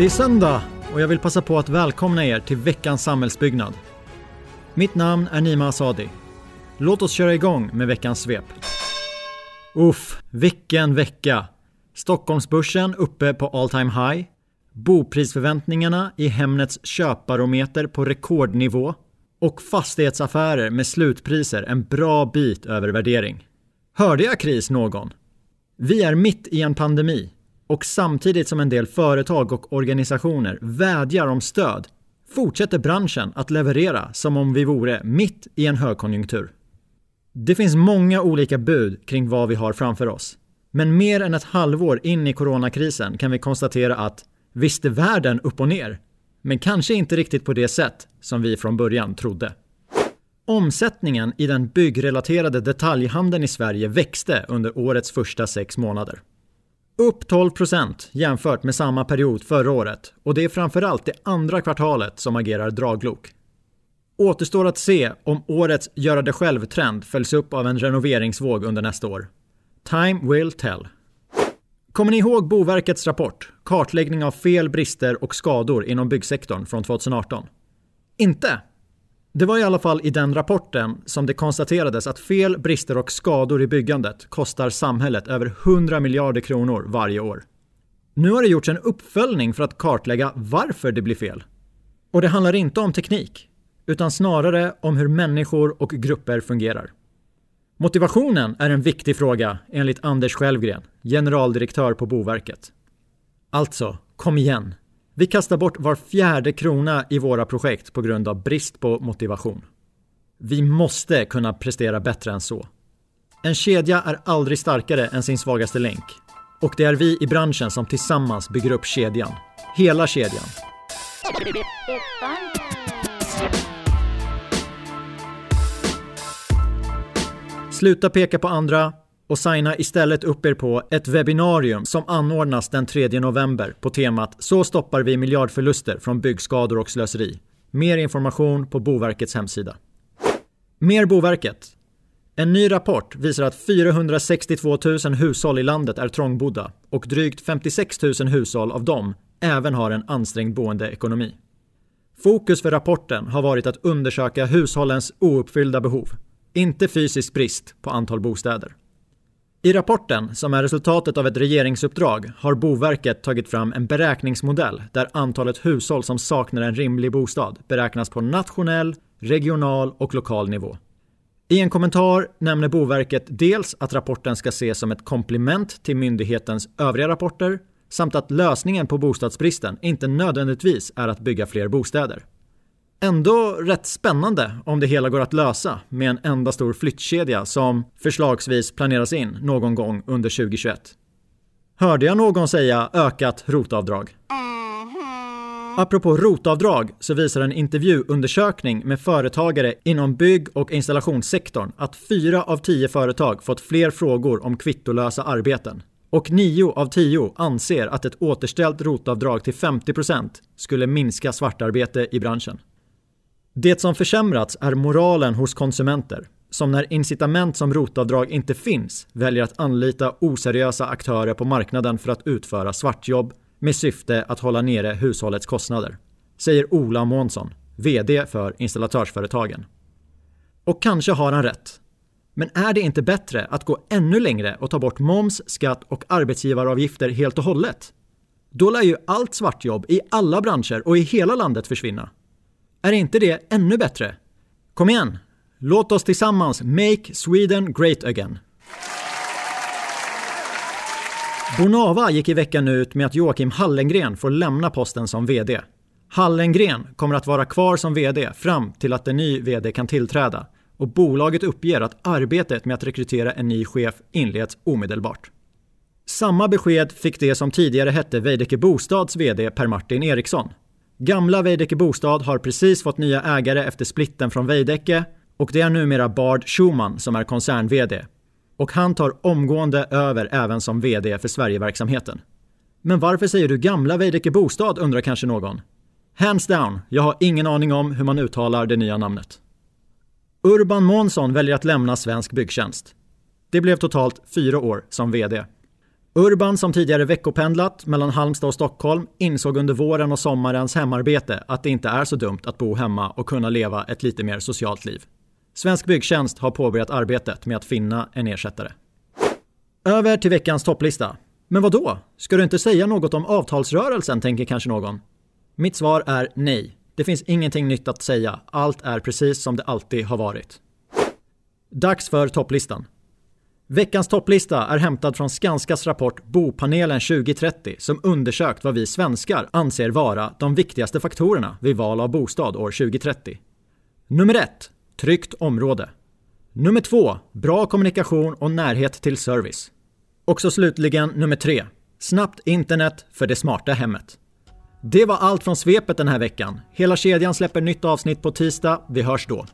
Det är söndag och jag vill passa på att välkomna er till veckans samhällsbyggnad. Mitt namn är Nima Asadi. Låt oss köra igång med veckans svep. Uff, vilken vecka! Stockholmsbörsen uppe på all time high. Boprisförväntningarna i Hemnets köparometer på rekordnivå. Och fastighetsaffärer med slutpriser en bra bit över värdering. Hörde jag kris någon? Vi är mitt i en pandemi och samtidigt som en del företag och organisationer vädjar om stöd fortsätter branschen att leverera som om vi vore mitt i en högkonjunktur. Det finns många olika bud kring vad vi har framför oss. Men mer än ett halvår in i coronakrisen kan vi konstatera att visst är världen upp och ner, men kanske inte riktigt på det sätt som vi från början trodde. Omsättningen i den byggrelaterade detaljhandeln i Sverige växte under årets första sex månader. Upp 12% jämfört med samma period förra året och det är framförallt det andra kvartalet som agerar draglok. Återstår att se om årets göra det själv-trend följs upp av en renoveringsvåg under nästa år. Time will tell. Kommer ni ihåg Boverkets rapport Kartläggning av fel, brister och skador inom byggsektorn från 2018? Inte? Det var i alla fall i den rapporten som det konstaterades att fel, brister och skador i byggandet kostar samhället över 100 miljarder kronor varje år. Nu har det gjorts en uppföljning för att kartlägga varför det blir fel. Och det handlar inte om teknik, utan snarare om hur människor och grupper fungerar. Motivationen är en viktig fråga enligt Anders Självgren, generaldirektör på Boverket. Alltså, kom igen. Vi kastar bort var fjärde krona i våra projekt på grund av brist på motivation. Vi måste kunna prestera bättre än så. En kedja är aldrig starkare än sin svagaste länk. Och det är vi i branschen som tillsammans bygger upp kedjan. Hela kedjan. Sluta peka på andra och signa istället upp er på ett webbinarium som anordnas den 3 november på temat Så stoppar vi miljardförluster från byggskador och slöseri. Mer information på Boverkets hemsida. Mer Boverket. En ny rapport visar att 462 000 hushåll i landet är trångbodda och drygt 56 000 hushåll av dem även har en ansträngd boendeekonomi. Fokus för rapporten har varit att undersöka hushållens ouppfyllda behov, inte fysisk brist på antal bostäder. I rapporten, som är resultatet av ett regeringsuppdrag, har Boverket tagit fram en beräkningsmodell där antalet hushåll som saknar en rimlig bostad beräknas på nationell, regional och lokal nivå. I en kommentar nämner Boverket dels att rapporten ska ses som ett komplement till myndighetens övriga rapporter samt att lösningen på bostadsbristen inte nödvändigtvis är att bygga fler bostäder. Ändå rätt spännande om det hela går att lösa med en enda stor flyttkedja som förslagsvis planeras in någon gång under 2021. Hörde jag någon säga ökat rotavdrag? Apropå rotavdrag så visar en intervjuundersökning med företagare inom bygg och installationssektorn att fyra av tio företag fått fler frågor om kvittolösa arbeten. Och nio av tio anser att ett återställt rotavdrag till 50% skulle minska svartarbete i branschen. Det som försämrats är moralen hos konsumenter som när incitament som rotavdrag inte finns väljer att anlita oseriösa aktörer på marknaden för att utföra svartjobb med syfte att hålla nere hushållets kostnader, säger Ola Månsson, VD för installatörsföretagen. Och kanske har han rätt. Men är det inte bättre att gå ännu längre och ta bort moms, skatt och arbetsgivaravgifter helt och hållet? Då lär ju allt svartjobb i alla branscher och i hela landet försvinna. Är inte det ännu bättre? Kom igen! Låt oss tillsammans make Sweden great again. Bonava gick i veckan ut med att Joakim Hallengren får lämna posten som VD. Hallengren kommer att vara kvar som VD fram till att en ny VD kan tillträda och bolaget uppger att arbetet med att rekrytera en ny chef inleds omedelbart. Samma besked fick det som tidigare hette Veidekke Bostads VD Per-Martin Eriksson. Gamla Veidekke Bostad har precis fått nya ägare efter splitten från Veidekke och det är numera Bard Schumann som är koncern-VD. Och han tar omgående över även som VD för Sverigeverksamheten. Men varför säger du gamla Veidekke Bostad undrar kanske någon? Hands down, jag har ingen aning om hur man uttalar det nya namnet. Urban Månsson väljer att lämna Svensk Byggtjänst. Det blev totalt fyra år som VD. Urban som tidigare veckopendlat mellan Halmstad och Stockholm insåg under våren och sommarens hemarbete att det inte är så dumt att bo hemma och kunna leva ett lite mer socialt liv. Svensk Byggtjänst har påbörjat arbetet med att finna en ersättare. Över till veckans topplista. Men vad då? Ska du inte säga något om avtalsrörelsen, tänker kanske någon. Mitt svar är nej. Det finns ingenting nytt att säga. Allt är precis som det alltid har varit. Dags för topplistan. Veckans topplista är hämtad från Skanskas rapport Bopanelen 2030 som undersökt vad vi svenskar anser vara de viktigaste faktorerna vid val av bostad år 2030. Nummer 1. Tryggt område. Nummer 2. Bra kommunikation och närhet till service. Och så slutligen nummer 3. Snabbt internet för det smarta hemmet. Det var allt från svepet den här veckan. Hela kedjan släpper nytt avsnitt på tisdag. Vi hörs då.